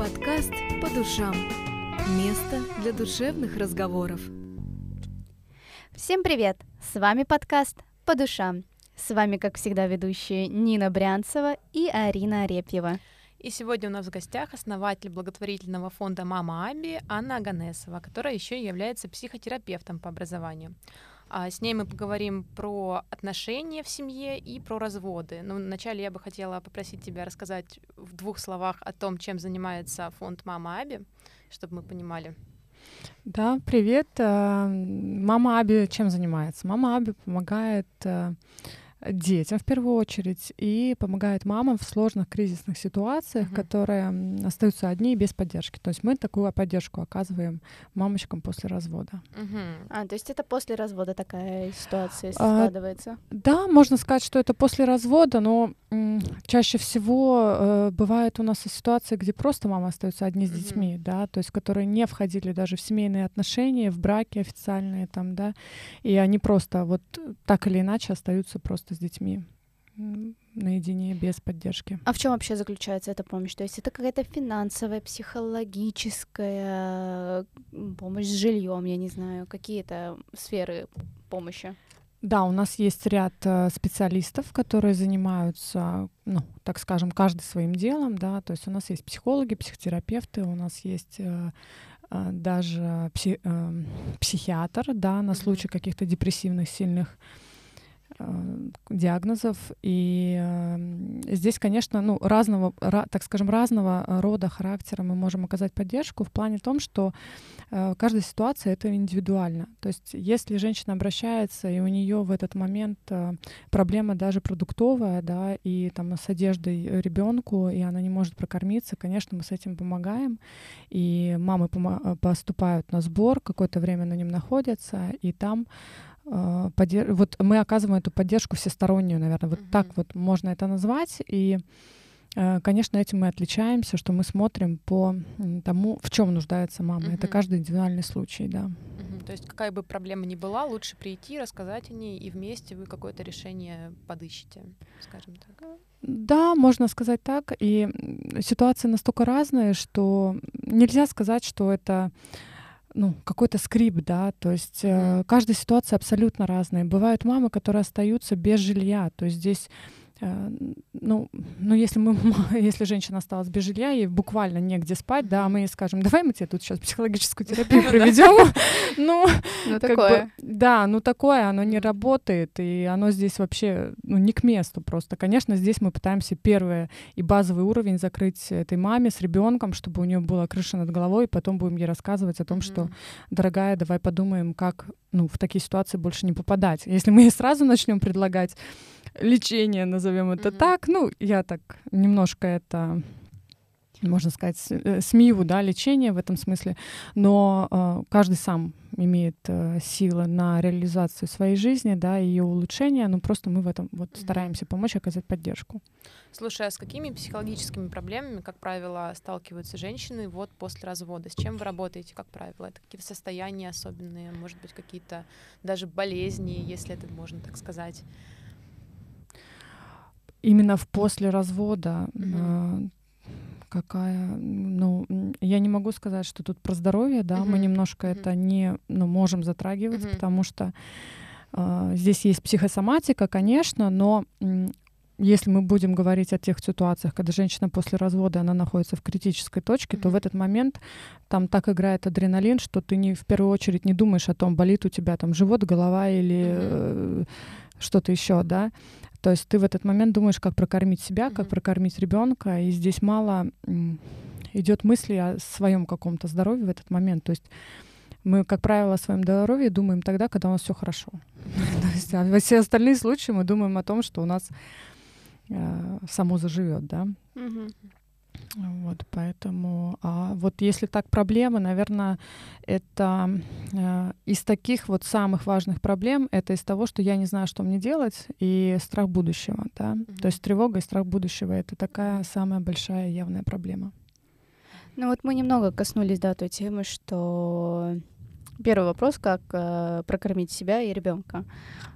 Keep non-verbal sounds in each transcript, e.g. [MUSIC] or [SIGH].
Подкаст «По душам». Место для душевных разговоров. Всем привет! С вами подкаст «По душам». С вами, как всегда, ведущие Нина Брянцева и Арина Арепьева. И сегодня у нас в гостях основатель благотворительного фонда «Мама Аби» Анна Аганесова, которая еще и является психотерапевтом по образованию. А с ней мы поговорим про отношения в семье и про разводы. Но вначале я бы хотела попросить тебя рассказать в двух словах о том, чем занимается фонд «Мама Аби», чтобы мы понимали. Да, привет. Э, Мама Аби чем занимается? Мама Аби помогает э, детям в первую очередь и помогает мамам в сложных кризисных ситуациях, uh-huh. которые остаются одни и без поддержки. То есть мы такую поддержку оказываем мамочкам после развода. Uh-huh. А, то есть это после развода такая ситуация а, складывается? Да, можно сказать, что это после развода, но м, чаще всего э, бывает у нас ситуации, где просто мама остается одни с uh-huh. детьми, да, то есть которые не входили даже в семейные отношения, в браки официальные там, да, и они просто вот так или иначе остаются просто просто с детьми наедине, без поддержки. А в чем вообще заключается эта помощь? То есть это какая-то финансовая, психологическая помощь с жильем, я не знаю, какие-то сферы помощи? Да, у нас есть ряд э, специалистов, которые занимаются, ну, так скажем, каждый своим делом, да, то есть у нас есть психологи, психотерапевты, у нас есть э, э, даже пси, психиатр, да, на случай каких-то депрессивных сильных диагнозов. И э, здесь, конечно, ну, разного, так скажем, разного рода характера мы можем оказать поддержку в плане том, что э, каждая ситуация — это индивидуально. То есть если женщина обращается, и у нее в этот момент проблема даже продуктовая, да, и там с одеждой ребенку, и она не может прокормиться, конечно, мы с этим помогаем. И мамы поступают на сбор, какое-то время на нем находятся, и там поддерж... вот мы оказываем эту поддержку всестороннюю, наверное, вот mm-hmm. так вот можно это назвать. И, а, конечно, этим мы отличаемся, что мы смотрим по тому, в чем нуждается мама. Mm-hmm. Это каждый индивидуальный случай, да. Mm-hmm. То есть какая бы проблема ни была, лучше прийти, рассказать о ней, и вместе вы какое-то решение подыщете, скажем так. Да, можно сказать так. И ситуации настолько разные, что нельзя сказать, что это ну, какой-то скрипт, да, то есть э, каждая ситуация абсолютно разная. Бывают мамы, которые остаются без жилья, то есть здесь ну, ну если мы, [LAUGHS] если женщина осталась без жилья, ей буквально негде спать, да, мы ей скажем, давай мы тебе тут сейчас психологическую [LAUGHS] терапию проведем. [LAUGHS] Ну, ну такое. Да, ну такое, оно не работает, и оно здесь вообще, ну, не к месту просто. Конечно, здесь мы пытаемся первый и базовый уровень закрыть этой маме с ребенком, чтобы у нее была крыша над головой, и потом будем ей рассказывать о том, что, дорогая, давай подумаем, как ну, в такие ситуации больше не попадать. Если мы ей сразу начнем предлагать лечение, назовем это mm-hmm. так. Ну, я так немножко это можно сказать, э, смею, да, лечение в этом смысле, но э, каждый сам имеет э, силы на реализацию своей жизни, да, и ее улучшение, но просто мы в этом вот стараемся помочь, оказать поддержку. Слушай, а с какими психологическими проблемами, как правило, сталкиваются женщины вот после развода? С чем вы работаете, как правило? Это какие-то состояния особенные, может быть, какие-то даже болезни, если это можно так сказать? Именно в после развода mm-hmm. какая, ну, я не могу сказать, что тут про здоровье, да, mm-hmm. мы немножко mm-hmm. это не, ну, можем затрагивать, mm-hmm. потому что э, здесь есть психосоматика, конечно, но если мы будем говорить о тех ситуациях, когда женщина после развода, она находится в критической точке, mm-hmm. то в этот момент там так играет адреналин, что ты не в первую очередь не думаешь о том, болит у тебя там живот, голова или mm-hmm. э, что-то еще, да. То есть ты в этот момент думаешь, как прокормить себя, mm-hmm. как прокормить ребенка, и здесь мало идет мысли о своем каком-то здоровье в этот момент. То есть мы, как правило, о своем здоровье думаем тогда, когда у нас все хорошо. [LAUGHS] То есть, а во все остальные случаи мы думаем о том, что у нас э, само заживет, да. Вот, поэтому, а вот если так проблемы, наверное, это э, из таких вот самых важных проблем, это из того, что я не знаю, что мне делать, и страх будущего, да. Mm-hmm. То есть тревога и страх будущего — это такая самая большая явная проблема. Ну вот мы немного коснулись, да, той темы, что первый вопрос, как э, прокормить себя и ребенка.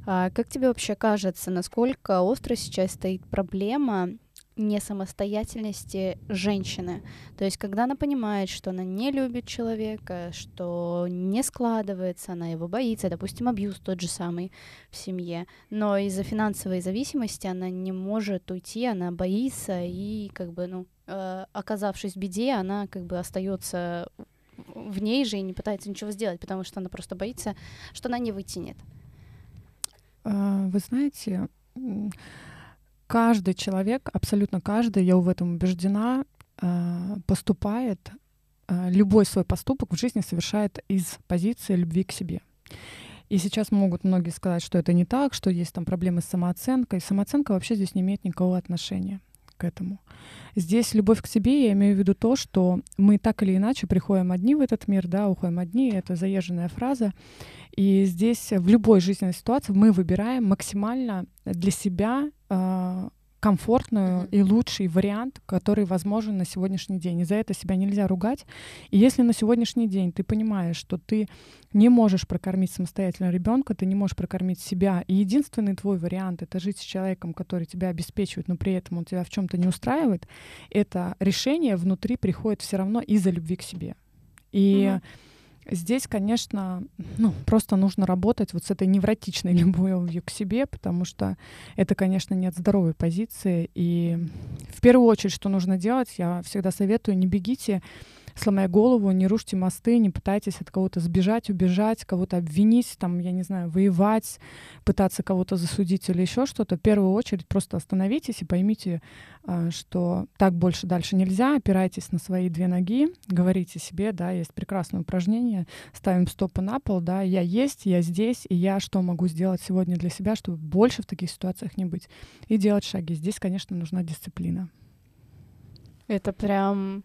А как тебе вообще кажется, насколько остро сейчас стоит проблема несамостоятельности женщины. То есть, когда она понимает, что она не любит человека, что не складывается, она его боится, допустим, абьюз тот же самый в семье, но из-за финансовой зависимости она не может уйти, она боится, и как бы, ну, э, оказавшись в беде, она как бы остается в ней же и не пытается ничего сделать, потому что она просто боится, что она не вытянет. А, вы знаете, каждый человек, абсолютно каждый, я в этом убеждена, а, поступает, а, любой свой поступок в жизни совершает из позиции любви к себе. И сейчас могут многие сказать, что это не так, что есть там проблемы с самооценкой. Самооценка вообще здесь не имеет никакого отношения к этому. Здесь любовь к себе, я имею в виду то, что мы так или иначе приходим одни в этот мир, да, уходим одни, это заезженная фраза. И здесь в любой жизненной ситуации мы выбираем максимально для себя э, комфортную mm-hmm. и лучший вариант, который возможен на сегодняшний день. И за это себя нельзя ругать. И если на сегодняшний день ты понимаешь, что ты не можешь прокормить самостоятельно ребенка, ты не можешь прокормить себя, и единственный твой вариант это жить с человеком, который тебя обеспечивает, но при этом он тебя в чем-то не устраивает, это решение внутри приходит все равно из-за любви к себе. И mm-hmm Здесь, конечно, ну, просто нужно работать вот с этой невротичной [LAUGHS] любовью к себе, потому что это, конечно, не от здоровой позиции. И в первую очередь, что нужно делать, я всегда советую, не бегите сломая голову, не рушьте мосты, не пытайтесь от кого-то сбежать, убежать, кого-то обвинить, там, я не знаю, воевать, пытаться кого-то засудить или еще что-то. В первую очередь просто остановитесь и поймите, а, что так больше дальше нельзя, опирайтесь на свои две ноги, говорите себе, да, есть прекрасное упражнение, ставим стопы на пол, да, я есть, я здесь, и я что могу сделать сегодня для себя, чтобы больше в таких ситуациях не быть, и делать шаги. Здесь, конечно, нужна дисциплина. Это прям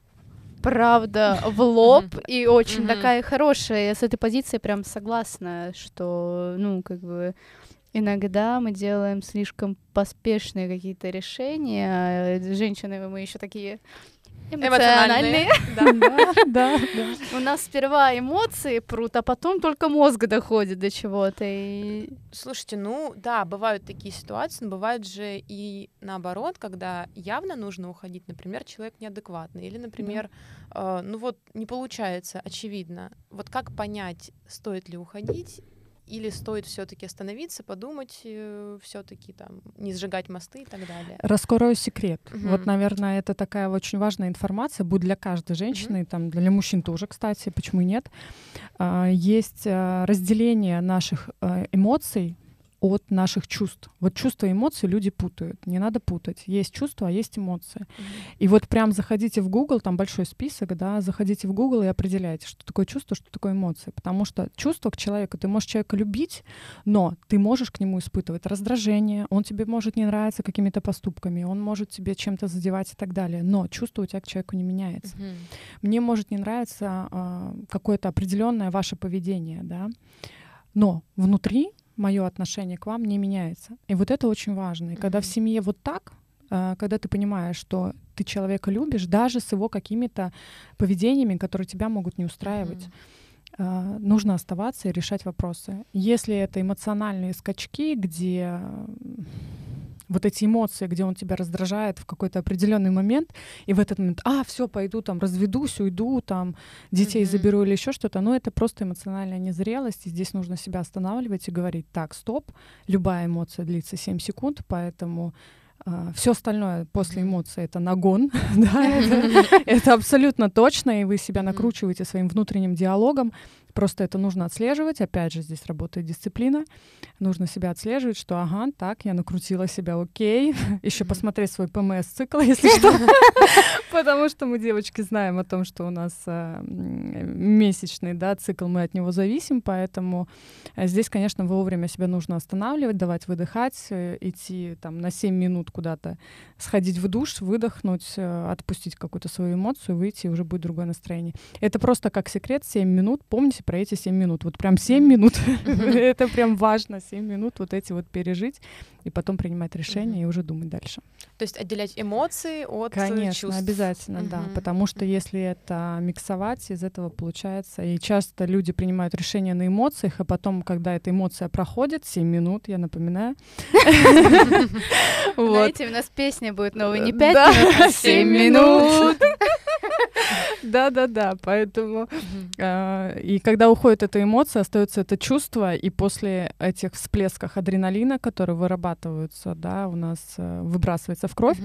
правда в лоб и очень такая хорошая. Я с этой позиции прям согласна, что, ну, как бы иногда мы делаем слишком поспешные какие-то решения. Женщины мы еще такие эмоциональные. [LAUGHS] Да, да, У нас сперва эмоции прут, а потом только мозг доходит до чего-то. И... Слушайте, ну да, бывают такие ситуации, но бывает же и наоборот, когда явно нужно уходить, например, человек неадекватный, или, например, э, ну вот не получается, очевидно. Вот как понять, стоит ли уходить или стоит все-таки остановиться, подумать, э, все-таки там не сжигать мосты и так далее. Раскрою секрет. Угу. Вот, наверное, это такая очень важная информация будет для каждой женщины, угу. там для мужчин тоже, кстати, почему нет. А, есть а, разделение наших а, эмоций от наших чувств. Вот чувства и эмоции люди путают. Не надо путать. Есть чувства, а есть эмоции. Mm-hmm. И вот прям заходите в Google, там большой список, да, заходите в Google и определяйте, что такое чувство, что такое эмоции. Потому что чувство к человеку, ты можешь человека любить, но ты можешь к нему испытывать раздражение, он тебе может не нравиться какими-то поступками, он может тебе чем-то задевать и так далее. Но чувство у тебя к человеку не меняется. Mm-hmm. Мне может не нравиться э, какое-то определенное ваше поведение, да, но внутри мое отношение к вам не меняется. И вот это очень важно. И mm-hmm. когда в семье вот так, а, когда ты понимаешь, что ты человека любишь, даже с его какими-то поведениями, которые тебя могут не устраивать, mm-hmm. нужно оставаться и решать вопросы. Если это эмоциональные скачки, где вот эти эмоции, где он тебя раздражает в какой-то определенный момент, и в этот момент, а, все, пойду там, разведусь, уйду, там, детей mm-hmm. заберу или еще что-то, но это просто эмоциональная незрелость, и здесь нужно себя останавливать и говорить, так, стоп, любая эмоция длится 7 секунд, поэтому Uh, все остальное после эмоций это нагон, [LAUGHS] да, это, [LAUGHS] это абсолютно точно, и вы себя накручиваете своим внутренним диалогом, Просто это нужно отслеживать. Опять же, здесь работает дисциплина. Нужно себя отслеживать, что ага, так, я накрутила себя, окей. [LAUGHS] Еще посмотреть свой ПМС-цикл, [LAUGHS] если что. [LAUGHS] Потому что мы, девочки, знаем о том, что у нас а, месячный да, цикл, мы от него зависим. Поэтому а, здесь, конечно, вовремя себя нужно останавливать, давать выдыхать, э, идти там на 7 минут куда-то, сходить в душ, выдохнуть, э, отпустить какую-то свою эмоцию, выйти, и уже будет другое настроение. Это просто как секрет, 7 минут. Помните, помните про эти 7 минут. Вот прям 7 минут, [LAUGHS] это прям важно, 7 минут вот эти вот пережить и потом принимать решение и уже думать дальше. То есть отделять эмоции от Конечно, чувств. обязательно. Обязательно, да, потому что если это миксовать, из этого получается, и часто люди принимают решения на эмоциях, а потом, когда эта эмоция проходит, 7 минут, я напоминаю. [LAUGHS] [LAUGHS] Знаете, у нас песня будет новая, не 5 минут, а 7 минут. [LAUGHS] Да-да-да, поэтому... А, и когда уходит эта эмоция, остается это чувство, и после этих всплесков адреналина, которые вырабатываются, да, у нас э, выбрасывается в кровь,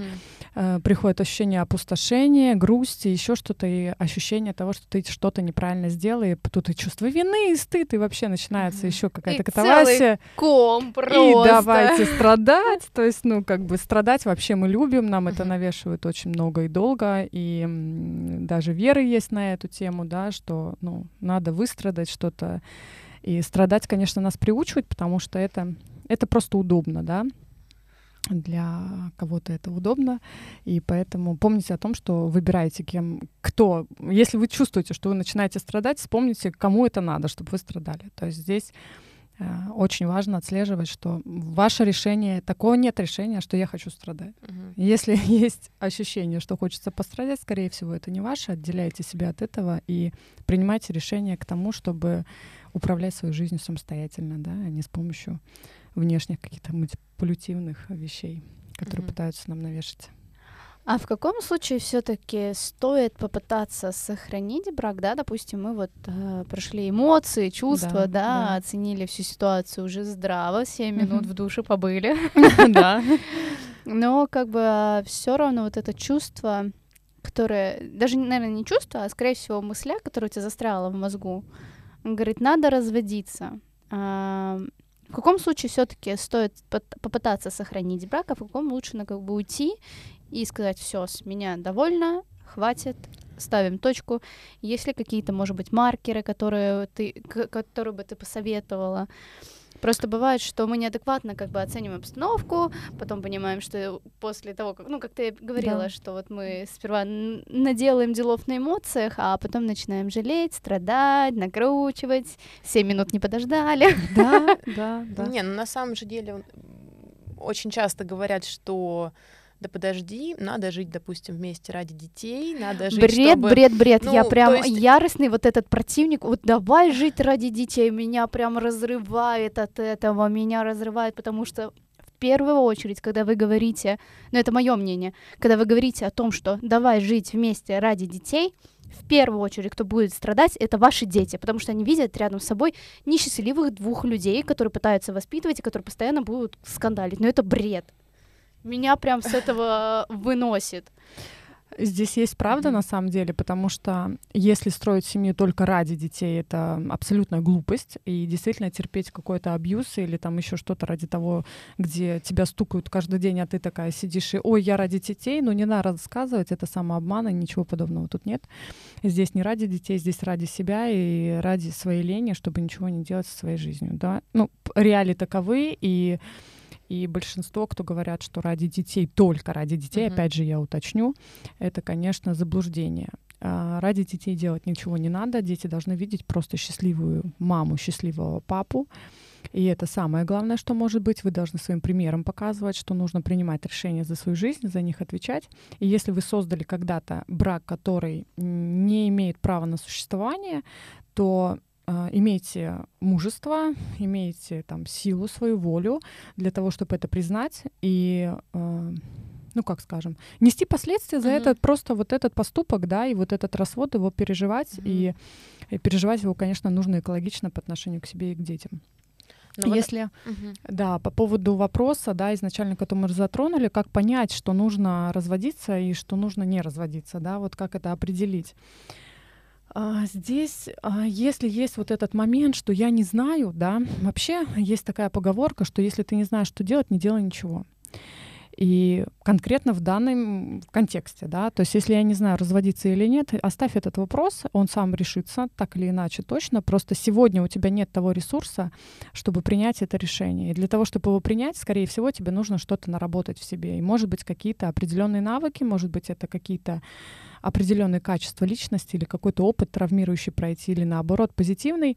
э, приходит ощущение опустошения, грусти, еще что-то, и ощущение того, что ты что-то неправильно сделал, и тут и чувство вины, и стыд, и вообще начинается еще какая-то катавасия. ком просто. И давайте страдать, то есть, ну, как бы страдать вообще мы любим, нам это навешивают очень много и долго, и даже веры есть на эту тему, да, что, ну, надо выстрадать что-то, и страдать, конечно, нас приучивают, потому что это, это просто удобно, да, для кого-то это удобно, и поэтому помните о том, что выбираете кем, кто. Если вы чувствуете, что вы начинаете страдать, вспомните, кому это надо, чтобы вы страдали. То есть здесь очень важно отслеживать, что ваше решение, такого нет решения, что я хочу страдать. Uh-huh. Если [LAUGHS] есть ощущение, что хочется пострадать, скорее всего, это не ваше, отделяйте себя от этого и принимайте решение к тому, чтобы управлять своей жизнью самостоятельно, да, а не с помощью внешних каких-то манипулятивных вещей, которые mm-hmm. пытаются нам навешать. А в каком случае все-таки стоит попытаться сохранить брак, да, допустим, мы вот э, прошли эмоции, чувства, да, да, да, оценили всю ситуацию уже здраво, 7 минут в душе побыли. [LAUGHS] Да. Но как бы все равно вот это чувство, которое, даже, наверное, не чувство, а скорее всего мысля, которая у тебя застряла в мозгу, говорит, надо разводиться. В каком случае все-таки стоит попытаться сохранить брак, а в каком лучше на как бы уйти и сказать, все, с меня довольно, хватит, ставим точку. Есть ли какие-то, может быть, маркеры, которые ты, которые бы ты посоветовала? Просто бывает, что мы неадекватно как бы оцениваем обстановку, потом понимаем, что после того, как, ну, как ты говорила, да. что вот мы сперва наделаем делов на эмоциях, а потом начинаем жалеть, страдать, накручивать, 7 минут не подождали. Да, да, [LAUGHS] да. Не, ну на самом же деле очень часто говорят, что да подожди, надо жить, допустим, вместе ради детей, надо жить, Бред, чтобы... бред, бред, ну, я прям есть... яростный вот этот противник, вот давай жить ради детей, меня прям разрывает от этого, меня разрывает, потому что в первую очередь, когда вы говорите, ну это мое мнение, когда вы говорите о том, что давай жить вместе ради детей, в первую очередь, кто будет страдать, это ваши дети, потому что они видят рядом с собой несчастливых двух людей, которые пытаются воспитывать и которые постоянно будут скандалить. Но это бред. Меня прям с этого выносит. Здесь есть правда mm-hmm. на самом деле, потому что если строить семью только ради детей, это абсолютная глупость, и действительно терпеть какой-то абьюз или там еще что-то ради того, где тебя стукают каждый день, а ты такая сидишь и «Ой, я ради детей», ну не надо рассказывать, это самообман, и ничего подобного тут нет. Здесь не ради детей, здесь ради себя и ради своей лени, чтобы ничего не делать со своей жизнью, да. Ну, реалии таковы, и и большинство, кто говорят, что ради детей, только ради детей, uh-huh. опять же, я уточню, это, конечно, заблуждение. А, ради детей делать ничего не надо. Дети должны видеть просто счастливую маму, счастливого папу. И это самое главное, что может быть. Вы должны своим примером показывать, что нужно принимать решения за свою жизнь, за них отвечать. И если вы создали когда-то брак, который не имеет права на существование, то имейте мужество, имейте там силу, свою волю для того, чтобы это признать и а, ну как скажем, нести последствия за mm-hmm. этот просто вот этот поступок, да, и вот этот развод его переживать mm-hmm. и, и переживать его, конечно, нужно экологично по отношению к себе и к детям. Но ну Если, вот... угу. да, по поводу вопроса, да, изначально, который мы затронули, как понять, что нужно разводиться и что нужно не разводиться, да, вот как это определить. А, здесь, а, если есть вот этот момент, что я не знаю, да, вообще есть такая поговорка, что если ты не знаешь, что делать, не делай ничего. И конкретно в данном контексте, да, то есть если я не знаю, разводиться или нет, оставь этот вопрос, он сам решится, так или иначе точно, просто сегодня у тебя нет того ресурса, чтобы принять это решение. И для того, чтобы его принять, скорее всего, тебе нужно что-то наработать в себе. И может быть какие-то определенные навыки, может быть это какие-то определенные качества личности или какой-то опыт травмирующий пройти, или наоборот позитивный.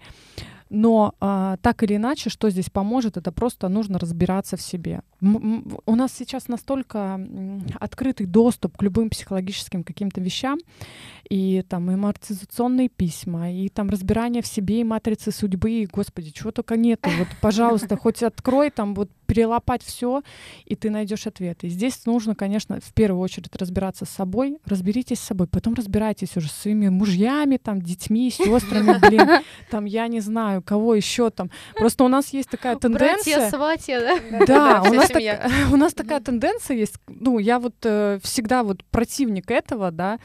Но а, так или иначе, что здесь поможет, это просто нужно разбираться в себе. М- у нас сейчас настолько открытый доступ к любым психологическим каким-то вещам, и там амортизационные письма, и там разбирание в себе, и матрицы судьбы, и, господи, чего только нету. Вот, пожалуйста, хоть открой там вот перелопать все, и ты найдешь ответы. И здесь нужно, конечно, в первую очередь разбираться с собой, разберитесь с собой, потом разбирайтесь уже с своими мужьями, там, детьми, сестрами, блин, [LAUGHS] там, я не знаю, кого еще там. [LAUGHS] Просто у нас есть такая тенденция... Братья, сватья, да? Да, у нас, так, [LAUGHS] у нас такая тенденция есть, ну, я вот э, всегда вот противник этого, да,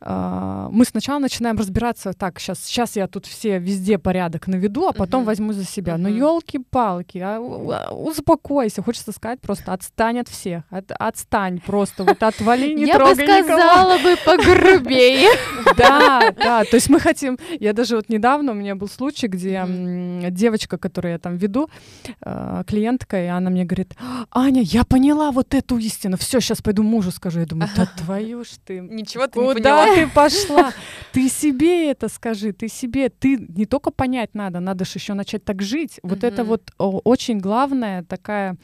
э, мы сначала начинаем разбираться, так, сейчас, сейчас я тут все везде порядок наведу, а потом возьму за себя. Ну, елки-палки, а, успокойся успокойся. Хочется сказать просто отстань от всех. От, отстань просто. Вот отвали, не я трогай Я бы сказала никого. бы погрубее. [LAUGHS] Да, да. То есть мы хотим... Я даже вот недавно у меня был случай, где девочка, которую я там веду, э, клиентка, и она мне говорит, Аня, я поняла вот эту истину. Все, сейчас пойду мужу скажу. Я думаю, да твою ж ты. Ничего ты не поняла. Куда ты пошла? Ты себе это скажи, ты себе. Ты не только понять надо, надо же еще начать так жить. Вот это вот очень главное, так такая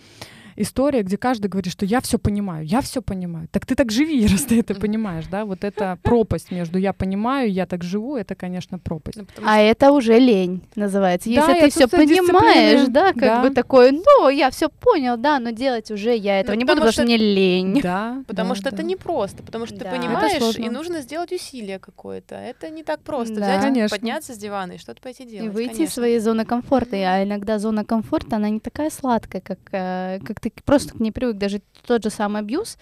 история, где каждый говорит, что я все понимаю, я все понимаю. Так ты так живи, [LAUGHS] раз ты это понимаешь, да? Вот эта [LAUGHS] пропасть между я понимаю, я так живу, это, конечно, пропасть. Ну, а это уже лень называется. Если да, ты все понимаешь, да, как да. бы такое, ну, я все понял, да, но делать уже я этого ну, не буду, потому что, что мне лень. Да. Потому да, что да. это непросто, потому что да. ты понимаешь, и нужно сделать усилие какое-то. Это не так просто. Да. Взять, конечно. подняться с дивана и что-то пойти делать. И выйти конечно. из своей зоны комфорта. А иногда зона комфорта, она не такая сладкая, как, э, как ты ты просто к ней привык, даже тот же самый абьюз,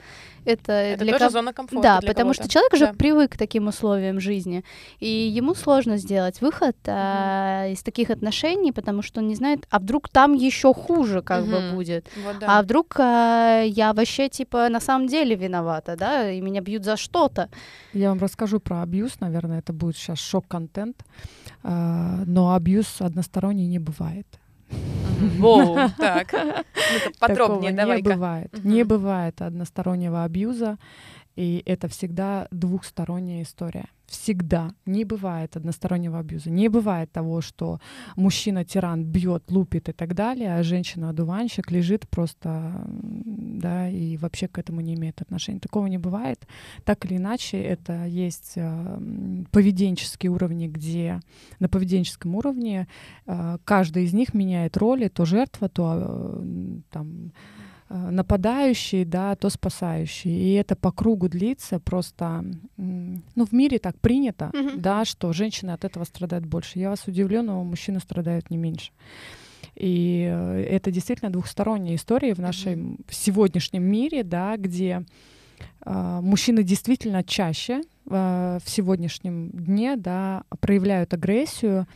это, это для тоже кого... зона комфорта Да, для потому что человек уже да. привык к таким условиям жизни, и ему сложно сделать выход mm-hmm. а, из таких отношений, потому что он не знает, а вдруг там еще хуже как mm-hmm. бы будет, вот, да. а вдруг а, я вообще типа на самом деле виновата, да, и меня бьют за что-то. Я вам расскажу про абьюз, наверное, это будет сейчас шок-контент, а, но абьюз односторонний не бывает. Воу, [LAUGHS] так. Подробнее давай. Не бывает. Не бывает одностороннего абьюза, и это всегда двухсторонняя история всегда не бывает одностороннего абьюза. Не бывает того, что мужчина-тиран бьет, лупит и так далее, а женщина-одуванщик лежит просто, да, и вообще к этому не имеет отношения. Такого не бывает. Так или иначе, это есть э, поведенческие уровни, где на поведенческом уровне э, каждый из них меняет роли, то жертва, то э, там Э, нападающий, да, то спасающий. И это по кругу длится просто, ну, в мире так принято, mm-hmm. да, что женщины от этого страдают больше. Я вас удивлю, но мужчины страдают не меньше. И э, это действительно двухсторонняя история в нашем сегодняшнем мире, да, где э, мужчины действительно чаще э, в сегодняшнем дне, да, проявляют агрессию,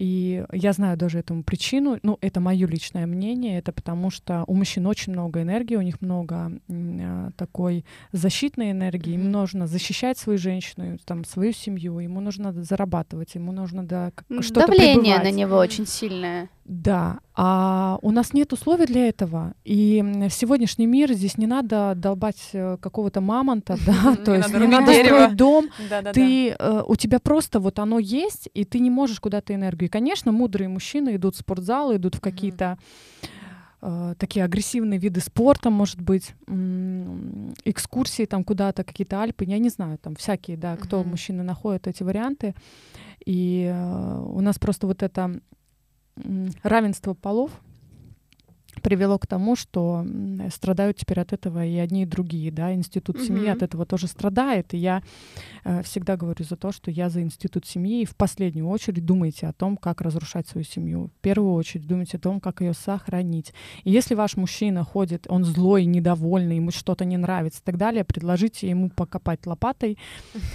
и я знаю даже этому причину. Ну, это мое личное мнение. Это потому что у мужчин очень много энергии, у них много э, такой защитной энергии. Им нужно защищать свою женщину, там, свою семью. Ему нужно зарабатывать, ему нужно да, что-то Давление прибывать. на него очень сильное. Да, а у нас нет условий для этого. И в сегодняшний мир здесь не надо долбать э, какого-то мамонта, [LAUGHS] да, то есть не надо строить дом. Ты, э, у тебя просто вот оно есть, и ты не можешь куда-то энергию. И, конечно, мудрые мужчины идут в спортзал, идут в какие-то э, такие агрессивные виды спорта, может быть, экскурсии там куда-то, какие-то Альпы, я не знаю, там всякие, да, кто мужчины находят эти варианты. И у нас просто вот это равенство полов привело к тому, что страдают теперь от этого и одни, и другие, да, институт mm-hmm. семьи от этого тоже страдает, и я э, всегда говорю за то, что я за институт семьи, и в последнюю очередь думайте о том, как разрушать свою семью, в первую очередь думайте о том, как ее сохранить. И если ваш мужчина ходит, он злой, недовольный, ему что-то не нравится и так далее, предложите ему покопать лопатой,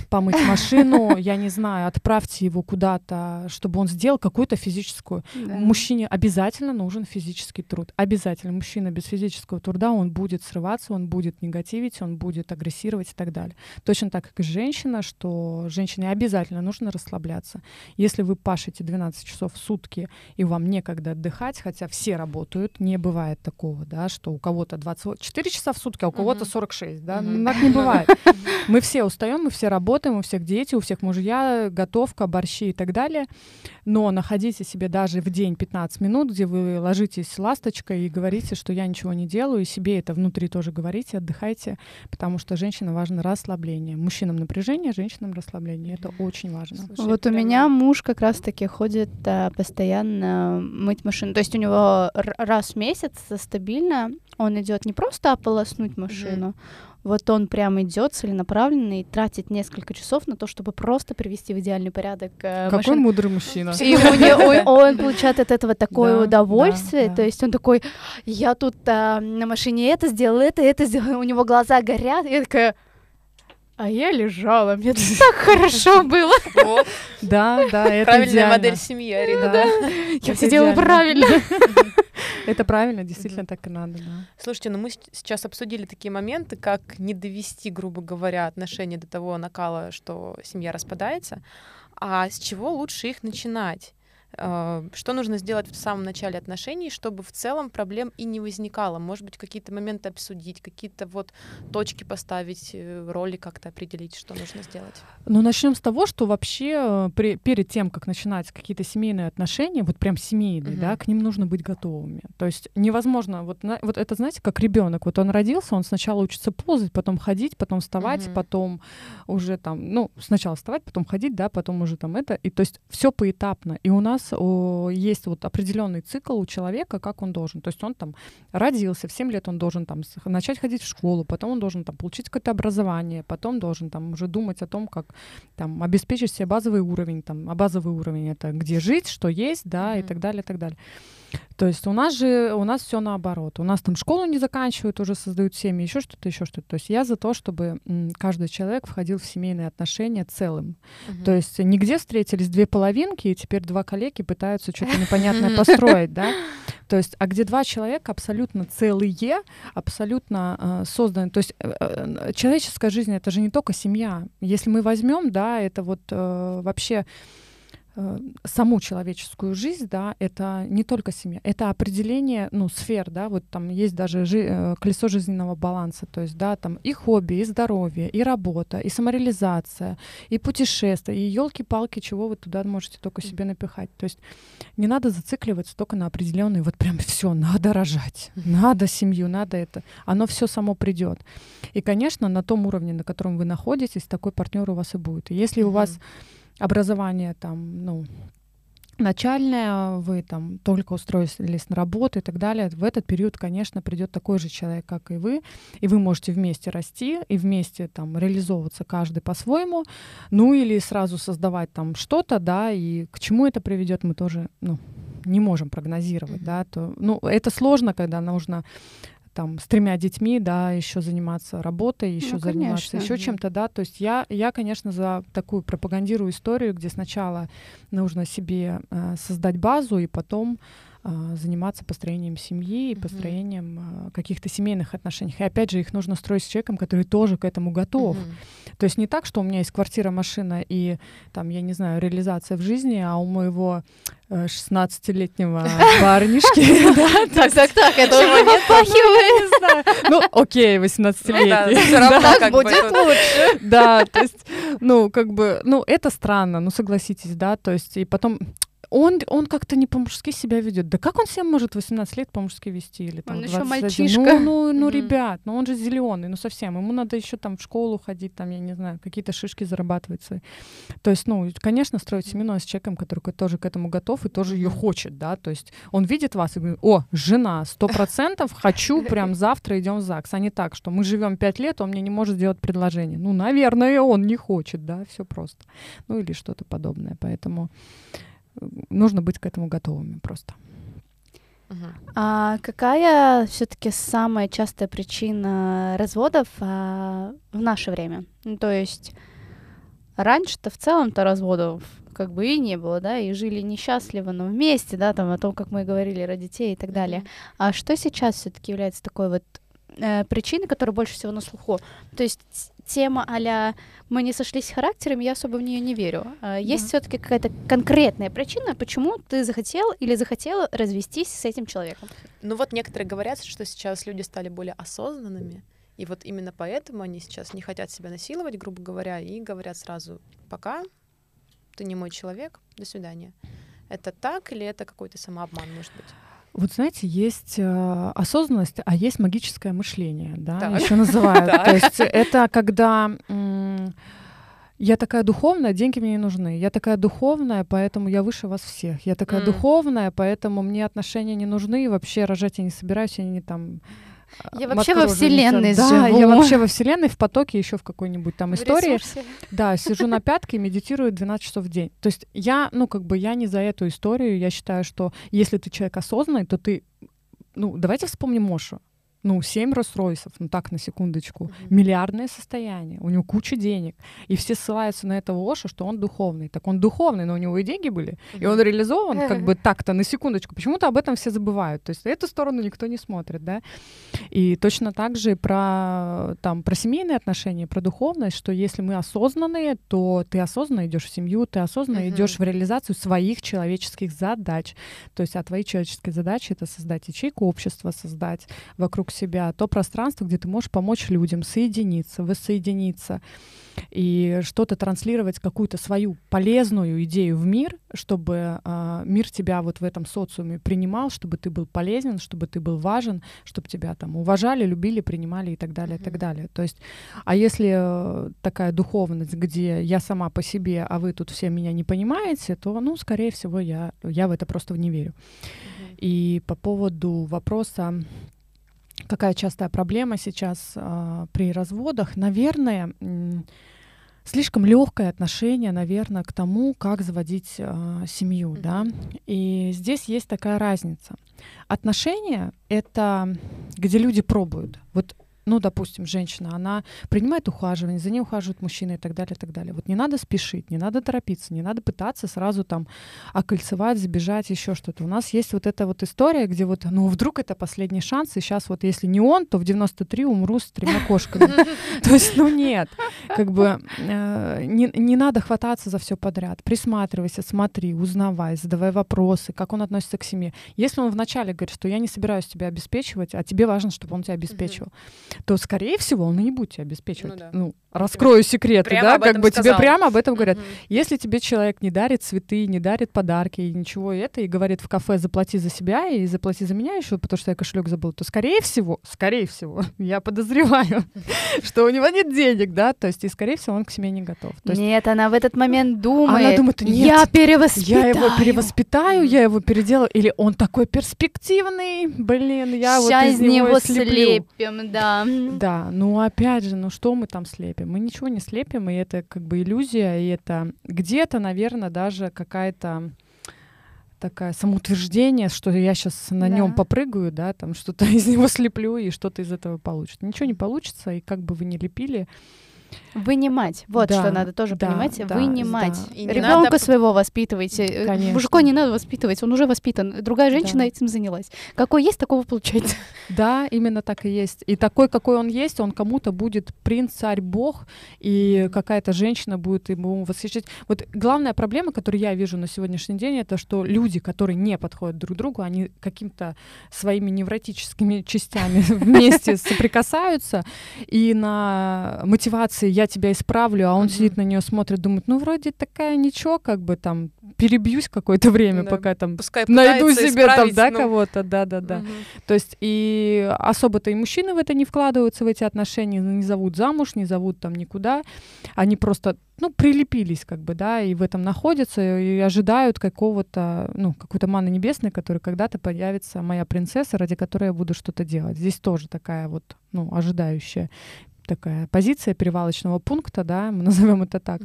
помыть [LAUGHS] машину, я не знаю, отправьте его куда-то, чтобы он сделал какую-то физическую. Мужчине обязательно нужен физический труд обязательно мужчина без физического труда, он будет срываться, он будет негативить, он будет агрессировать и так далее. Точно так, как и женщина, что женщине обязательно нужно расслабляться. Если вы пашете 12 часов в сутки, и вам некогда отдыхать, хотя все работают, не бывает такого, да, что у кого-то 24 часа в сутки, а у кого-то 46, да, mm-hmm. так не бывает. [LAUGHS] Мы все устаем, мы все работаем, у всех дети, у всех мужья, готовка, борщи и так далее, но находите себе даже в день 15 минут, где вы ложитесь ласточкой и говорите, что я ничего не делаю, и себе это внутри тоже говорите, отдыхайте, потому что женщинам важно расслабление. Мужчинам напряжение, женщинам расслабление. Это очень важно. Слушай, вот у меня муж как раз-таки ходит а, постоянно мыть машину. То есть у него раз в месяц стабильно он идет не просто ополоснуть машину, mm-hmm вот он прям идет целенаправленно и тратит несколько часов на то, чтобы просто привести в идеальный порядок э, Какой машину. мудрый мужчина. И [LAUGHS] он, он получает от этого такое да, удовольствие. Да, да. То есть он такой, я тут а, на машине это сделал, это, это сделал. У него глаза горят. Я такая, а я лежала, мне [LAUGHS] так хорошо было. Да, да, это Правильная модель семьи, Арина, да. Я все делала правильно. [LAUGHS] Это правильно, действительно так и надо, да. Слушайте, ну мы сейчас обсудили такие моменты, как не довести, грубо говоря, отношения до того накала, что семья распадается. А с чего лучше их начинать? А, что нужно сделать в самом начале отношений, чтобы в целом проблем и не возникало? Может быть, какие-то моменты обсудить, какие-то вот точки поставить, э, роли как-то определить, что нужно сделать? Ну, начнем с того, что вообще э, при, перед тем, как начинать какие-то семейные отношения, вот прям семейные, угу. да, к ним нужно быть готовыми. То есть невозможно, вот, на, вот это, знаете, как ребенок, вот он родился, он сначала учится ползать, потом ходить, потом вставать, угу. потом уже там, ну, сначала вставать, потом ходить, да, потом уже там это, и то есть все поэтапно. И у нас нас есть вот определенный цикл у человека, как он должен. То есть он там родился, в 7 лет он должен там начать ходить в школу, потом он должен там получить какое-то образование, потом должен там уже думать о том, как там обеспечить себе базовый уровень, там, а базовый уровень это где жить, что есть, да, mm-hmm. и так далее, и так далее. То есть у нас же у нас все наоборот. У нас там школу не заканчивают, уже создают семьи, еще что-то, еще что-то. То есть я за то, чтобы каждый человек входил в семейные отношения целым. Угу. То есть нигде встретились две половинки, и теперь два коллеги пытаются что-то непонятное [LAUGHS] построить, да? То есть, а где два человека абсолютно целые, абсолютно э, созданы. То есть э, э, человеческая жизнь это же не только семья. Если мы возьмем, да, это вот э, вообще саму человеческую жизнь, да, это не только семья, это определение, ну, сфер, да, вот там есть даже жи- э, колесо жизненного баланса, то есть, да, там и хобби, и здоровье, и работа, и самореализация, и путешествия, и елки-палки, чего вы туда можете только себе напихать. То есть не надо зацикливаться только на определенные, вот прям все, надо рожать, надо семью, надо это. Оно все само придет. И, конечно, на том уровне, на котором вы находитесь, такой партнер у вас и будет. И если у вас образование там, ну, начальное, вы там только устроились на работу и так далее, в этот период, конечно, придет такой же человек, как и вы, и вы можете вместе расти и вместе там реализовываться каждый по-своему, ну или сразу создавать там что-то, да, и к чему это приведет, мы тоже, ну, не можем прогнозировать, mm-hmm. да, то, ну, это сложно, когда нужно там с тремя детьми, да, еще заниматься работой, еще ну, заниматься еще чем-то, да. То есть я, я, конечно, за такую пропагандирую историю, где сначала нужно себе э, создать базу и потом заниматься построением семьи и построением mm-hmm. каких-то семейных отношений. И опять же, их нужно строить с человеком, который тоже к этому готов. Mm-hmm. То есть не так, что у меня есть квартира, машина и там, я не знаю, реализация в жизни, а у моего 16-летнего э, [LAUGHS] парнишки. [LAUGHS] [LAUGHS] Так, так, так, это уже попахивает. Ну, окей, 18-летний. Все равно будет лучше. Да, то есть, ну, как бы, ну, это странно, ну, согласитесь, да, то есть, и потом он, он как-то не по-мужски себя ведет. Да как он себя может 18 лет по-мужски вести? Или, там, он еще мальчишка. Ну, ну, ну mm-hmm. ребят, ну он же зеленый, ну совсем. Ему надо еще там в школу ходить, там, я не знаю, какие-то шишки зарабатывать свои. То есть, ну, конечно, строить семью но с человеком, который тоже к этому готов и тоже ее хочет, да. То есть он видит вас и говорит, о, жена, сто процентов хочу, прям завтра идем в ЗАГС. А не так, что мы живем пять лет, он мне не может сделать предложение. Ну, наверное, он не хочет, да, все просто. Ну, или что-то подобное. Поэтому нужно быть к этому готовыми просто. А какая все-таки самая частая причина разводов а, в наше время? Ну, то есть раньше-то в целом-то разводов как бы и не было, да, и жили несчастливо, но вместе, да, там о том, как мы говорили, про детей и так далее. А что сейчас все-таки является такой вот э, причиной, которая больше всего на слуху? То есть тема а мы не сошлись характерами, я особо в нее не верю. А есть да. все-таки какая-то конкретная причина, почему ты захотел или захотела развестись с этим человеком? Ну вот некоторые говорят, что сейчас люди стали более осознанными, и вот именно поэтому они сейчас не хотят себя насиловать, грубо говоря, и говорят сразу «пока, ты не мой человек, до свидания». Это так или это какой-то самообман, может быть? Вот знаете, есть э, осознанность, а есть магическое мышление, да, еще называют. [LAUGHS] То есть это когда я такая духовная, деньги мне не нужны. Я такая духовная, поэтому я выше вас всех. Я такая духовная, поэтому мне отношения не нужны, вообще рожать я не собираюсь, я не там я вообще во вселенной Да, живу. я вообще во вселенной, в потоке, еще в какой-нибудь там в истории. Ресурсе. Да, сижу на пятке и медитирую 12 часов в день. То есть я, ну, как бы я не за эту историю. Я считаю, что если ты человек осознанный, то ты ну, давайте вспомним Мошу ну, 7 Роллс-Ройсов, ну так, на секундочку, mm-hmm. миллиардное состояние, у него куча денег, и все ссылаются на этого Оша, что он духовный. Так он духовный, но у него и деньги были, mm-hmm. и он реализован как бы [LAUGHS] так-то, на секундочку. Почему-то об этом все забывают, то есть эту сторону никто не смотрит, да. И точно так же про, там, про семейные отношения, про духовность, что если мы осознанные, то ты осознанно идешь в семью, ты осознанно mm-hmm. идешь в реализацию своих человеческих задач. То есть, а твои человеческие задачи — это создать ячейку общества, создать вокруг себя то пространство, где ты можешь помочь людям соединиться, воссоединиться и что-то транслировать, какую-то свою полезную идею в мир, чтобы э, мир тебя вот в этом социуме принимал, чтобы ты был полезен, чтобы ты был важен, чтобы тебя там уважали, любили, принимали и так далее, mm-hmm. и так далее. То есть, а если э, такая духовность, где я сама по себе, а вы тут все меня не понимаете, то, ну, скорее всего, я, я в это просто не верю. Mm-hmm. И по поводу вопроса какая частая проблема сейчас э, при разводах, наверное, слишком легкое отношение, наверное, к тому, как заводить э, семью, mm-hmm. да. И здесь есть такая разница. Отношения это где люди пробуют. Вот ну, допустим, женщина, она принимает ухаживание, за ней ухаживают мужчины и так далее, и так далее. Вот не надо спешить, не надо торопиться, не надо пытаться сразу там окольцевать, забежать, еще что-то. У нас есть вот эта вот история, где вот, ну, вдруг это последний шанс, и сейчас вот если не он, то в 93 умру с тремя кошками. [LAUGHS] То есть, ну, нет, как бы э, не надо хвататься за все подряд. Присматривайся, смотри, узнавай, задавай вопросы, как он относится к семье. Если он вначале говорит, что я не собираюсь тебя обеспечивать, а тебе важно, чтобы он тебя обеспечивал, то, скорее всего, он и не будет тебя обеспечивать. Ну, да. ну раскрою секреты, прямо да, как бы сказал. тебе прямо об этом говорят. Mm-hmm. Если тебе человек не дарит цветы, не дарит подарки и ничего это, и говорит в кафе заплати за себя и заплати за меня еще, потому что я кошелек забыл, то, скорее всего, скорее всего, [LAUGHS] я подозреваю, [LAUGHS] что у него нет денег, да, то есть, и, скорее всего, он к семье не готов. Нет, она в этот момент думает, она думает, нет, я перевоспитаю. Я его перевоспитаю, я его переделаю, или он такой перспективный, блин, я Сейчас вот из него слепим, да. Да, ну опять же, ну что мы там слепим? Мы ничего не слепим, и это как бы иллюзия, и это где-то, наверное, даже какая-то такая самоутверждение, что я сейчас на да. нем попрыгаю, да, там что-то [LAUGHS] из него слеплю и что-то из этого получится. Ничего не получится, и как бы вы ни лепили, Вынимать. Вот да, что надо тоже да, понимать. Да, вынимать. Да. Ребенка надо... своего воспитывайте. Э, Конечно. Мужика не надо воспитывать, он уже воспитан. Другая женщина да. этим занялась. Какой есть, такого получается. [LAUGHS] Да, именно так и есть. И такой, какой он есть, он кому-то будет принц, царь, бог, и какая-то женщина будет ему восхищать. Вот главная проблема, которую я вижу на сегодняшний день, это что люди, которые не подходят друг другу, они каким-то своими невротическими [LAUGHS] частями [LAUGHS] вместе соприкасаются, и на мотивации я тебя исправлю, а он mm-hmm. сидит на нее, смотрит, думает, ну вроде такая ничего, как бы там перебьюсь какое-то время, да. пока там Пускай найду себе там, да, ну... кого-то, да-да-да. Угу. То есть и особо-то и мужчины в это не вкладываются, в эти отношения, не зовут замуж, не зовут там никуда. Они просто, ну, прилепились как бы, да, и в этом находятся, и ожидают какого-то, ну, какой-то маны небесной, которая когда-то появится моя принцесса, ради которой я буду что-то делать. Здесь тоже такая вот, ну, ожидающая такая позиция перевалочного пункта, да, мы [LAUGHS] назовем это так.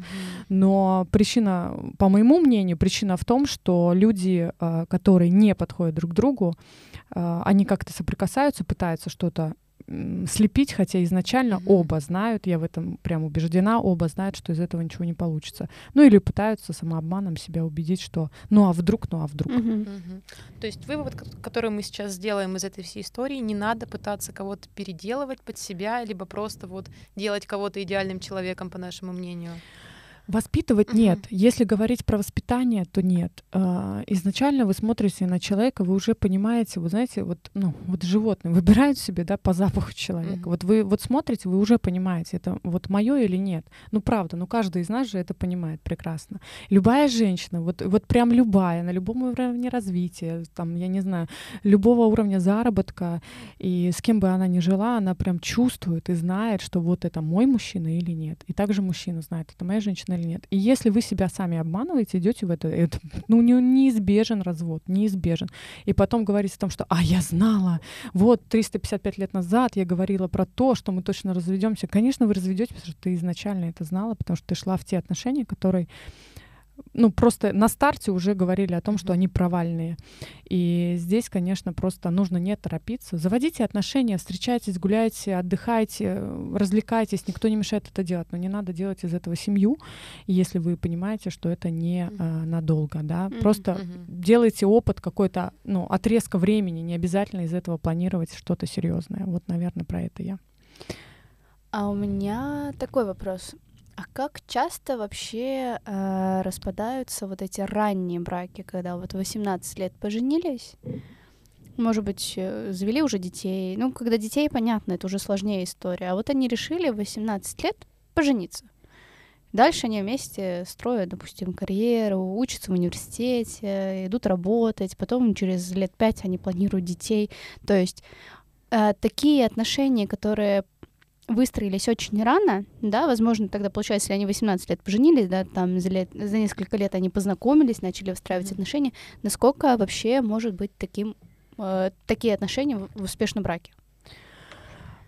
Но причина, по моему мнению, причина в том, что люди, а, которые не подходят друг к другу, а, они как-то соприкасаются, пытаются что-то слепить, хотя изначально mm-hmm. оба знают, я в этом прям убеждена, оба знают, что из этого ничего не получится. Ну или пытаются самообманом себя убедить, что ну а вдруг, ну а вдруг. Mm-hmm. Mm-hmm. То есть вывод, который мы сейчас сделаем из этой всей истории, не надо пытаться кого-то переделывать под себя, либо просто вот делать кого-то идеальным человеком, по нашему мнению. Воспитывать нет. Uh-huh. Если говорить про воспитание, то нет. А, изначально вы смотрите на человека, вы уже понимаете, вы знаете, вот, ну, вот животные выбирают себе, да, по запаху человека. Uh-huh. Вот вы вот смотрите, вы уже понимаете, это вот мое или нет. Ну, правда, ну, каждый из нас же это понимает прекрасно. Любая женщина, вот, вот прям любая, на любом уровне развития, там, я не знаю, любого уровня заработка, и с кем бы она ни жила, она прям чувствует и знает, что вот это мой мужчина или нет. И также мужчина знает, это моя женщина или нет. И если вы себя сами обманываете, идете в это, это ну, не, неизбежен развод, неизбежен. И потом говорите о том, что «а, я знала, вот 355 лет назад я говорила про то, что мы точно разведемся». Конечно, вы разведетесь, потому что ты изначально это знала, потому что ты шла в те отношения, которые ну, просто на старте уже говорили о том, что они провальные. И здесь, конечно, просто нужно не торопиться. Заводите отношения, встречайтесь, гуляйте, отдыхайте, развлекайтесь. Никто не мешает это делать. Но не надо делать из этого семью, если вы понимаете, что это не а, надолго. Да? Просто делайте опыт какой-то, ну, отрезка времени. Не обязательно из этого планировать что-то серьезное. Вот, наверное, про это я. А у меня такой вопрос. А как часто вообще э, распадаются вот эти ранние браки, когда вот 18 лет поженились, может быть, э, завели уже детей. Ну, когда детей, понятно, это уже сложнее история. А вот они решили в 18 лет пожениться. Дальше они вместе строят, допустим, карьеру, учатся в университете, идут работать, потом через лет пять они планируют детей. То есть э, такие отношения, которые выстроились очень рано, да, возможно, тогда, получается, если они 18 лет поженились, да, там за, лет, за несколько лет они познакомились, начали выстраивать mm-hmm. отношения, насколько вообще может быть таким, э, такие отношения в, в успешном браке?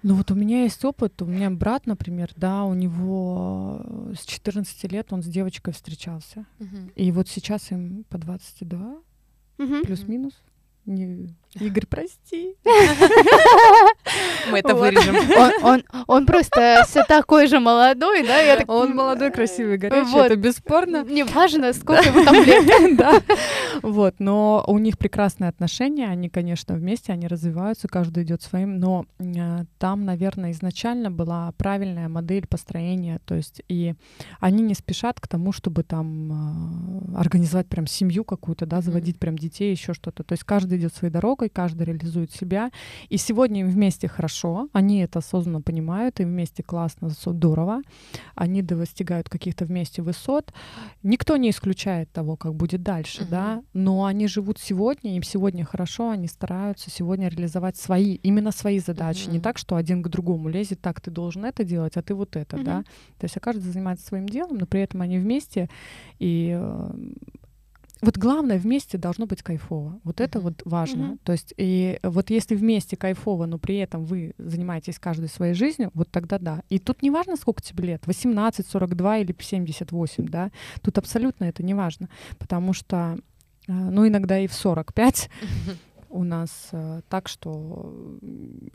Ну вот у меня есть опыт, у меня брат, например, да, у него с 14 лет он с девочкой встречался, mm-hmm. и вот сейчас им по 22, mm-hmm. плюс-минус, не... Игорь, прости. Мы это вырежем. Он, просто все такой же молодой, да? Он молодой, красивый, горячий, это бесспорно. Не важно, сколько ему там лет. [LAUGHS] да. Вот, но у них прекрасные отношения, они, конечно, вместе, они развиваются, каждый идет своим, но э, там, наверное, изначально была правильная модель построения, то есть и они не спешат к тому, чтобы там э, организовать прям семью какую-то, да, заводить прям детей, еще что-то. То есть каждый идет своей дорогой, каждый реализует себя. И сегодня им вместе хорошо, они это осознанно понимают, им вместе классно, здорово. Они достигают каких-то вместе высот. Никто не исключает того, как будет дальше, uh-huh. да, но они живут сегодня, им сегодня хорошо, они стараются сегодня реализовать свои, именно свои задачи. Uh-huh. Не так, что один к другому лезет, так, ты должен это делать, а ты вот это, uh-huh. да. То есть а каждый занимается своим делом, но при этом они вместе, и э, вот главное вместе должно быть кайфово. Вот uh-huh. это вот важно. Uh-huh. То есть и вот если вместе кайфово, но при этом вы занимаетесь каждой своей жизнью, вот тогда да. И тут не важно, сколько тебе лет, 18, 42 или 78, да. Тут абсолютно это не важно, потому что, э, ну, иногда и в 45 uh-huh [LAUGHS] у нас э, так, что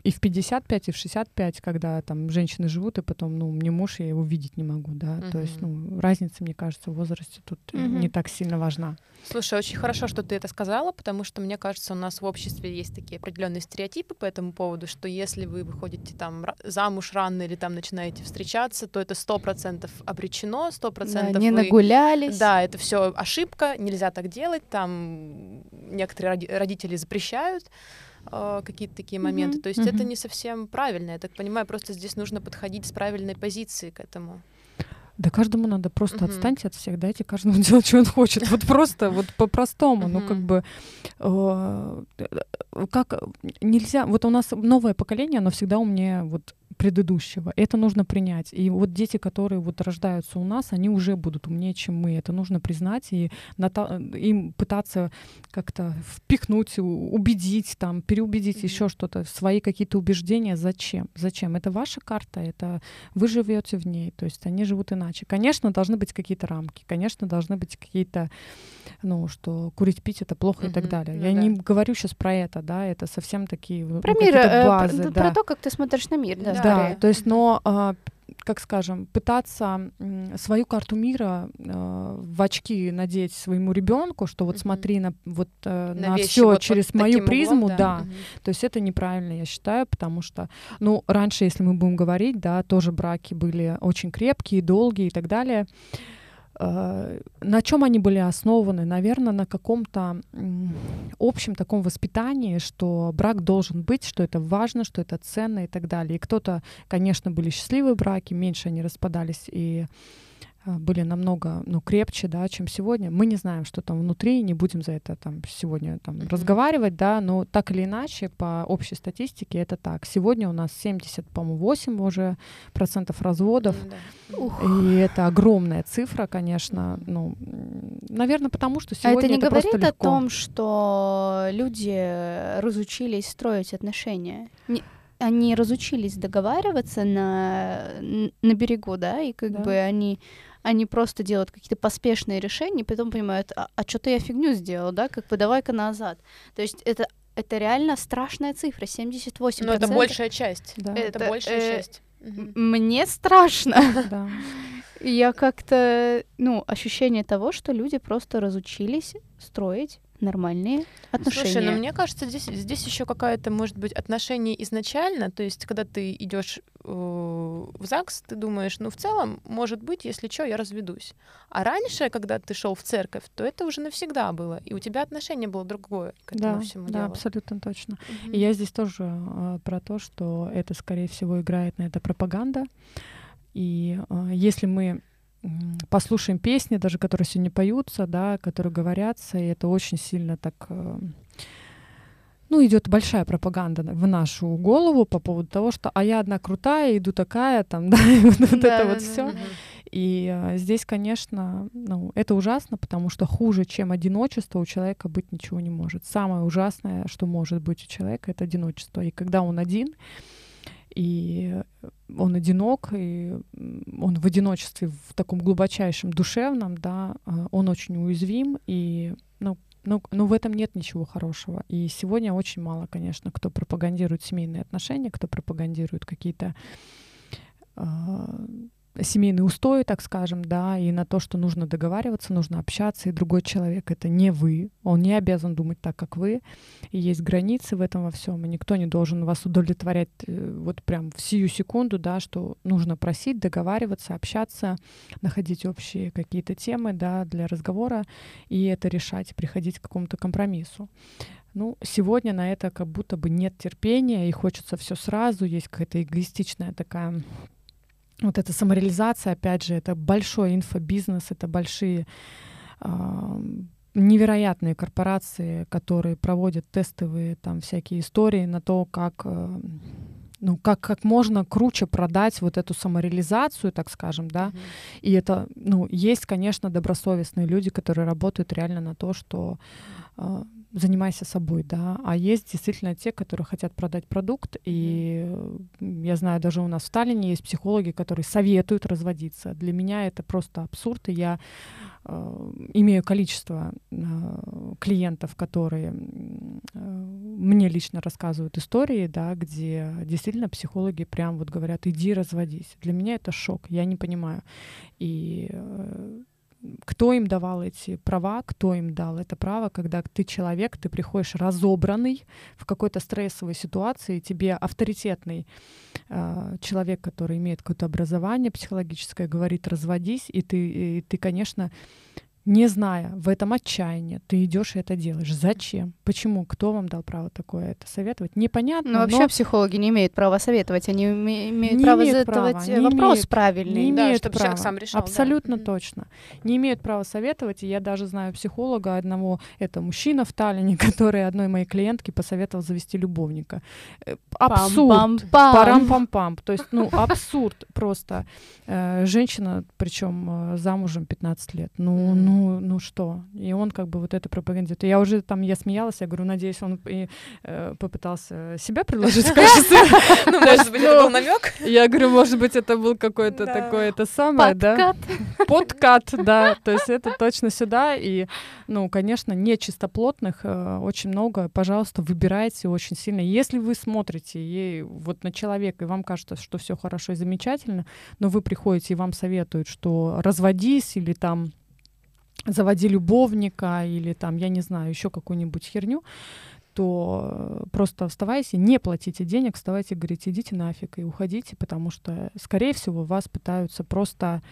и в 55, и в 65, когда там женщины живут, и потом, ну, мне муж, я его видеть не могу, да, uh-huh. то есть, ну, разница, мне кажется, в возрасте тут uh-huh. не так сильно важна. Слушай, очень хорошо, что ты это сказала, потому что, мне кажется, у нас в обществе есть такие определенные стереотипы по этому поводу, что если вы выходите там замуж рано или там начинаете встречаться, то это сто процентов обречено, сто процентов да, не вы... нагулялись. Да, это все ошибка, нельзя так делать, там некоторые родители запрещают э, какие-то такие моменты. Mm-hmm. То есть mm-hmm. это не совсем правильно. Я так понимаю, просто здесь нужно подходить с правильной позиции к этому. Да каждому надо просто uh-huh. отстаньте от всех, дайте каждому [LAUGHS] делать, что он хочет. Вот [LAUGHS] просто, вот по-простому. Uh-huh. Ну, как бы, э, как нельзя... Вот у нас новое поколение, оно всегда умнее вот предыдущего. Это нужно принять. И вот дети, которые вот рождаются у нас, они уже будут умнее, чем мы. Это нужно признать и им пытаться как-то впихнуть, убедить, там, переубедить, mm-hmm. еще что-то, свои какие-то убеждения. Зачем? Зачем? Это ваша карта, это вы живете в ней, то есть они живут иначе. Конечно, должны быть какие-то рамки, конечно, должны быть какие-то, ну, что курить, пить это плохо mm-hmm. и так далее. Ну, Я да. не говорю сейчас про это, да, это совсем такие про мир, э, базы, про, да. про то, как ты смотришь на мир, да. Да, то есть, но а, как скажем, пытаться свою карту мира э, в очки надеть своему ребенку, что вот mm-hmm. смотри на вот э, на, на все вот через вот мою призму, углом, да. да. Mm-hmm. То есть это неправильно, я считаю, потому что, ну, раньше, если мы будем говорить, да, тоже браки были очень крепкие, долгие и так далее. Э, на чем они были основаны? Наверное, на каком-то общем таком воспитании, что брак должен быть, что это важно, что это ценно и так далее. И кто-то, конечно, были счастливые браки, меньше они распадались, и были намного ну, крепче, да, чем сегодня. Мы не знаем, что там внутри, не будем за это там сегодня там mm-hmm. разговаривать, да, но так или иначе, по общей статистике это так. Сегодня у нас 70, по-моему, 8 уже процентов разводов, mm-hmm. и это огромная цифра, конечно, ну, наверное, потому что сегодня А это не это говорит о том, что люди разучились строить отношения? Не они разучились договариваться на, на берегу, да, и как да. бы они они просто делают какие-то поспешные решения, и потом понимают, а, а что-то я фигню сделал, да, как бы давай-ка назад. То есть это это реально страшная цифра, 78%. Но это большая часть. Да. Это, это большая э, часть. Мне страшно. Да. [LAUGHS] Я как-то, ну, ощущение того, что люди просто разучились строить нормальные отношения. Слушай, ну мне кажется, здесь, здесь еще какая-то, может быть, отношение изначально, то есть, когда ты идешь э, в ЗАГС, ты думаешь, ну, в целом, может быть, если что, я разведусь. А раньше, когда ты шел в церковь, то это уже навсегда было, и у тебя отношение было другое к этому да, всему Да, делу. абсолютно точно. Угу. И я здесь тоже э, про то, что это, скорее всего, играет на это пропаганда. И э, если мы послушаем песни, даже которые сегодня поются, да, которые говорятся, и это очень сильно так э, ну, идет большая пропаганда в нашу голову по поводу того, что а я одна крутая, иду такая, там, [LAUGHS] да, и вот, вот да, это вот все. И а, здесь, конечно, ну, это ужасно, потому что хуже, чем одиночество, у человека быть ничего не может. Самое ужасное, что может быть у человека, это одиночество. И когда он один, и он одинок, и он в одиночестве, в таком глубочайшем душевном, да, а, он очень уязвим, и, ну, ну, ну, в этом нет ничего хорошего. И сегодня очень мало, конечно, кто пропагандирует семейные отношения, кто пропагандирует какие-то э, семейные устои, так скажем, да, и на то, что нужно договариваться, нужно общаться, и другой человек — это не вы, он не обязан думать так, как вы, и есть границы в этом во всем, и никто не должен вас удовлетворять э, вот прям в сию секунду, да, что нужно просить, договариваться, общаться, находить общие какие-то темы, да, для разговора, и это решать, приходить к какому-то компромиссу. Ну, сегодня на это как будто бы нет терпения, и хочется все сразу, есть какая-то эгоистичная такая вот эта самореализация, опять же, это большой инфобизнес, это большие э, невероятные корпорации, которые проводят тестовые там всякие истории на то, как э, ну, как, как можно круче продать вот эту самореализацию, так скажем, да. Mm-hmm. И это, ну, есть, конечно, добросовестные люди, которые работают реально на то, что э, занимайся собой, да. А есть действительно те, которые хотят продать продукт, и я знаю, даже у нас в Сталине есть психологи, которые советуют разводиться. Для меня это просто абсурд, и я э, имею количество э, клиентов, которые э, мне лично рассказывают истории, да, где действительно психологи прям вот говорят, иди разводись. Для меня это шок, я не понимаю. И э, кто им давал эти права, кто им дал это право, когда ты человек, ты приходишь разобранный в какой-то стрессовой ситуации, тебе авторитетный э, человек, который имеет какое-то образование психологическое, говорит разводись, и ты, и ты, конечно, не зная, в этом отчаянии, ты идешь и это делаешь. Зачем? Почему? Кто вам дал право такое это советовать? Непонятно. Ну, вообще но... психологи не имеют права советовать, они имеют не право имеют задавать права, вопрос имеют, правильный. Не да, имеют чтобы права. человек сам решал. Абсолютно да. точно. Не имеют права советовать, и я даже знаю психолога одного, это мужчина в Таллине, [LAUGHS] который одной моей клиентке посоветовал завести любовника. Э, абсурд. Парам-пам-пам. То есть, ну, абсурд просто. Э, женщина, причем э, замужем 15 лет. Ну, ну, ну что? И он как бы вот это пропагандирует. И я уже там, я смеялась, я говорю, надеюсь, он и э, попытался себя предложить [LAUGHS] в качестве. Ну, может быть, это был намек. Я говорю, может быть, это был какой-то такой, это самое, да? Подкат, да. То есть это точно сюда. И, ну, конечно, не чистоплотных очень много. Пожалуйста, выбирайте очень сильно. Если вы смотрите ей вот на человека, и вам кажется, что все хорошо и замечательно, но вы приходите и вам советуют, что разводись или там заводи любовника или там, я не знаю, еще какую-нибудь херню, то просто вставайте, не платите денег, вставайте, говорите, идите нафиг и уходите, потому что, скорее всего, вас пытаются просто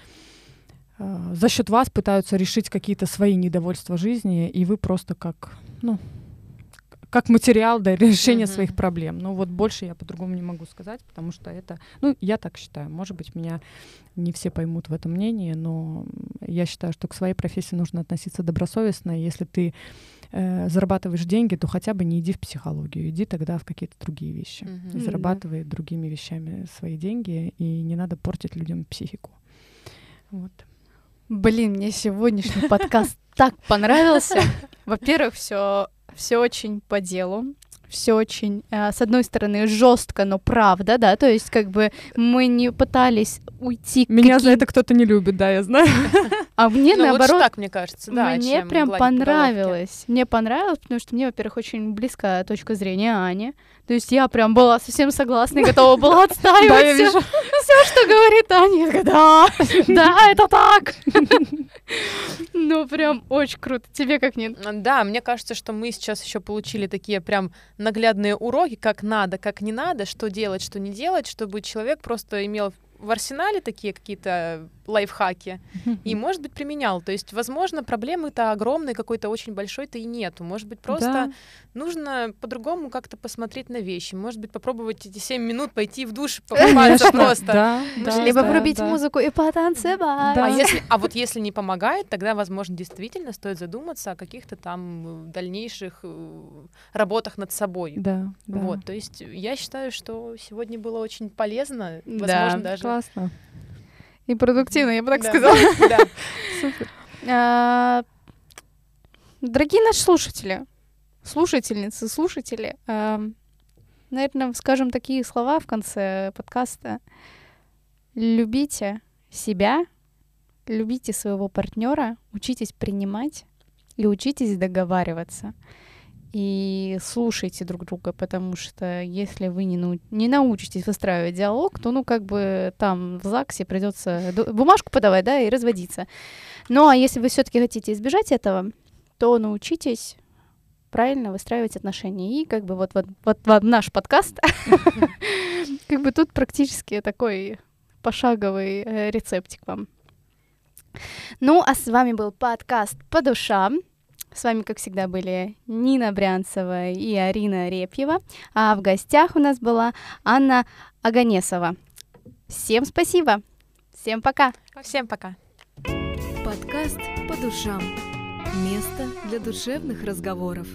э, за счет вас пытаются решить какие-то свои недовольства жизни, и вы просто как, ну, как материал для решения mm-hmm. своих проблем. Ну вот больше я по-другому не могу сказать, потому что это, ну я так считаю, может быть меня не все поймут в этом мнении, но я считаю, что к своей профессии нужно относиться добросовестно. Если ты э, зарабатываешь деньги, то хотя бы не иди в психологию, иди тогда в какие-то другие вещи, mm-hmm. зарабатывай mm-hmm. другими вещами свои деньги и не надо портить людям психику. Вот. Блин, мне сегодняшний [LAUGHS] подкаст так понравился. Во-первых, все все очень по делу все очень, э, с одной стороны, жестко, но правда, да, то есть как бы мы не пытались уйти. Меня каким... за это кто-то не любит, да, я знаю. А мне [LAUGHS] ну, наоборот, так мне кажется, да. Мне прям понравилось, мне понравилось, потому что мне, во-первых, очень близкая точка зрения Ани, то есть я прям была совсем согласна и готова была [LAUGHS] отстаивать все, все, что говорит Аня. Да, да, это так. [LAUGHS] Ну, прям очень круто. Тебе как нет? Да, мне кажется, что мы сейчас еще получили такие прям наглядные уроки, как надо, как не надо, что делать, что не делать, чтобы человек просто имел в арсенале такие какие-то лайфхаки [LAUGHS] и, может быть, применял. То есть, возможно, проблемы-то огромной, какой-то очень большой-то и нету. Может быть, просто да. нужно по-другому как-то посмотреть на вещи. Может быть, попробовать эти 7 минут пойти в душ, покупаться просто. Да, да, Либо да, врубить да. музыку и потанцевать. Да. А, если, а вот если не помогает, тогда, возможно, действительно стоит задуматься о каких-то там дальнейших э, работах над собой. Да, да. Вот, то есть я считаю, что сегодня было очень полезно, возможно, да, даже... классно и продуктивно, я бы так сказала. [LAUGHS] Да. Супер. А, дорогие наши слушатели, слушательницы, слушатели, наверное, скажем такие слова в конце подкаста. Любите себя, любите своего партнера, учитесь принимать и учитесь договариваться и слушайте друг друга, потому что если вы не, нау- не научитесь выстраивать диалог, то, ну, как бы там в ЗАГСе придется бумажку подавать, да, и разводиться. Ну, а если вы все-таки хотите избежать этого, то научитесь правильно выстраивать отношения. И как бы вот, вот, вот, вот наш подкаст, [LAUGHS] как бы тут практически такой пошаговый э, рецептик вам. Ну, а с вами был подкаст «По душам». С вами, как всегда, были Нина Брянцева и Арина Репьева, а в гостях у нас была Анна Аганесова. Всем спасибо, всем пока. Всем пока. Подкаст по душам. Место для душевных разговоров.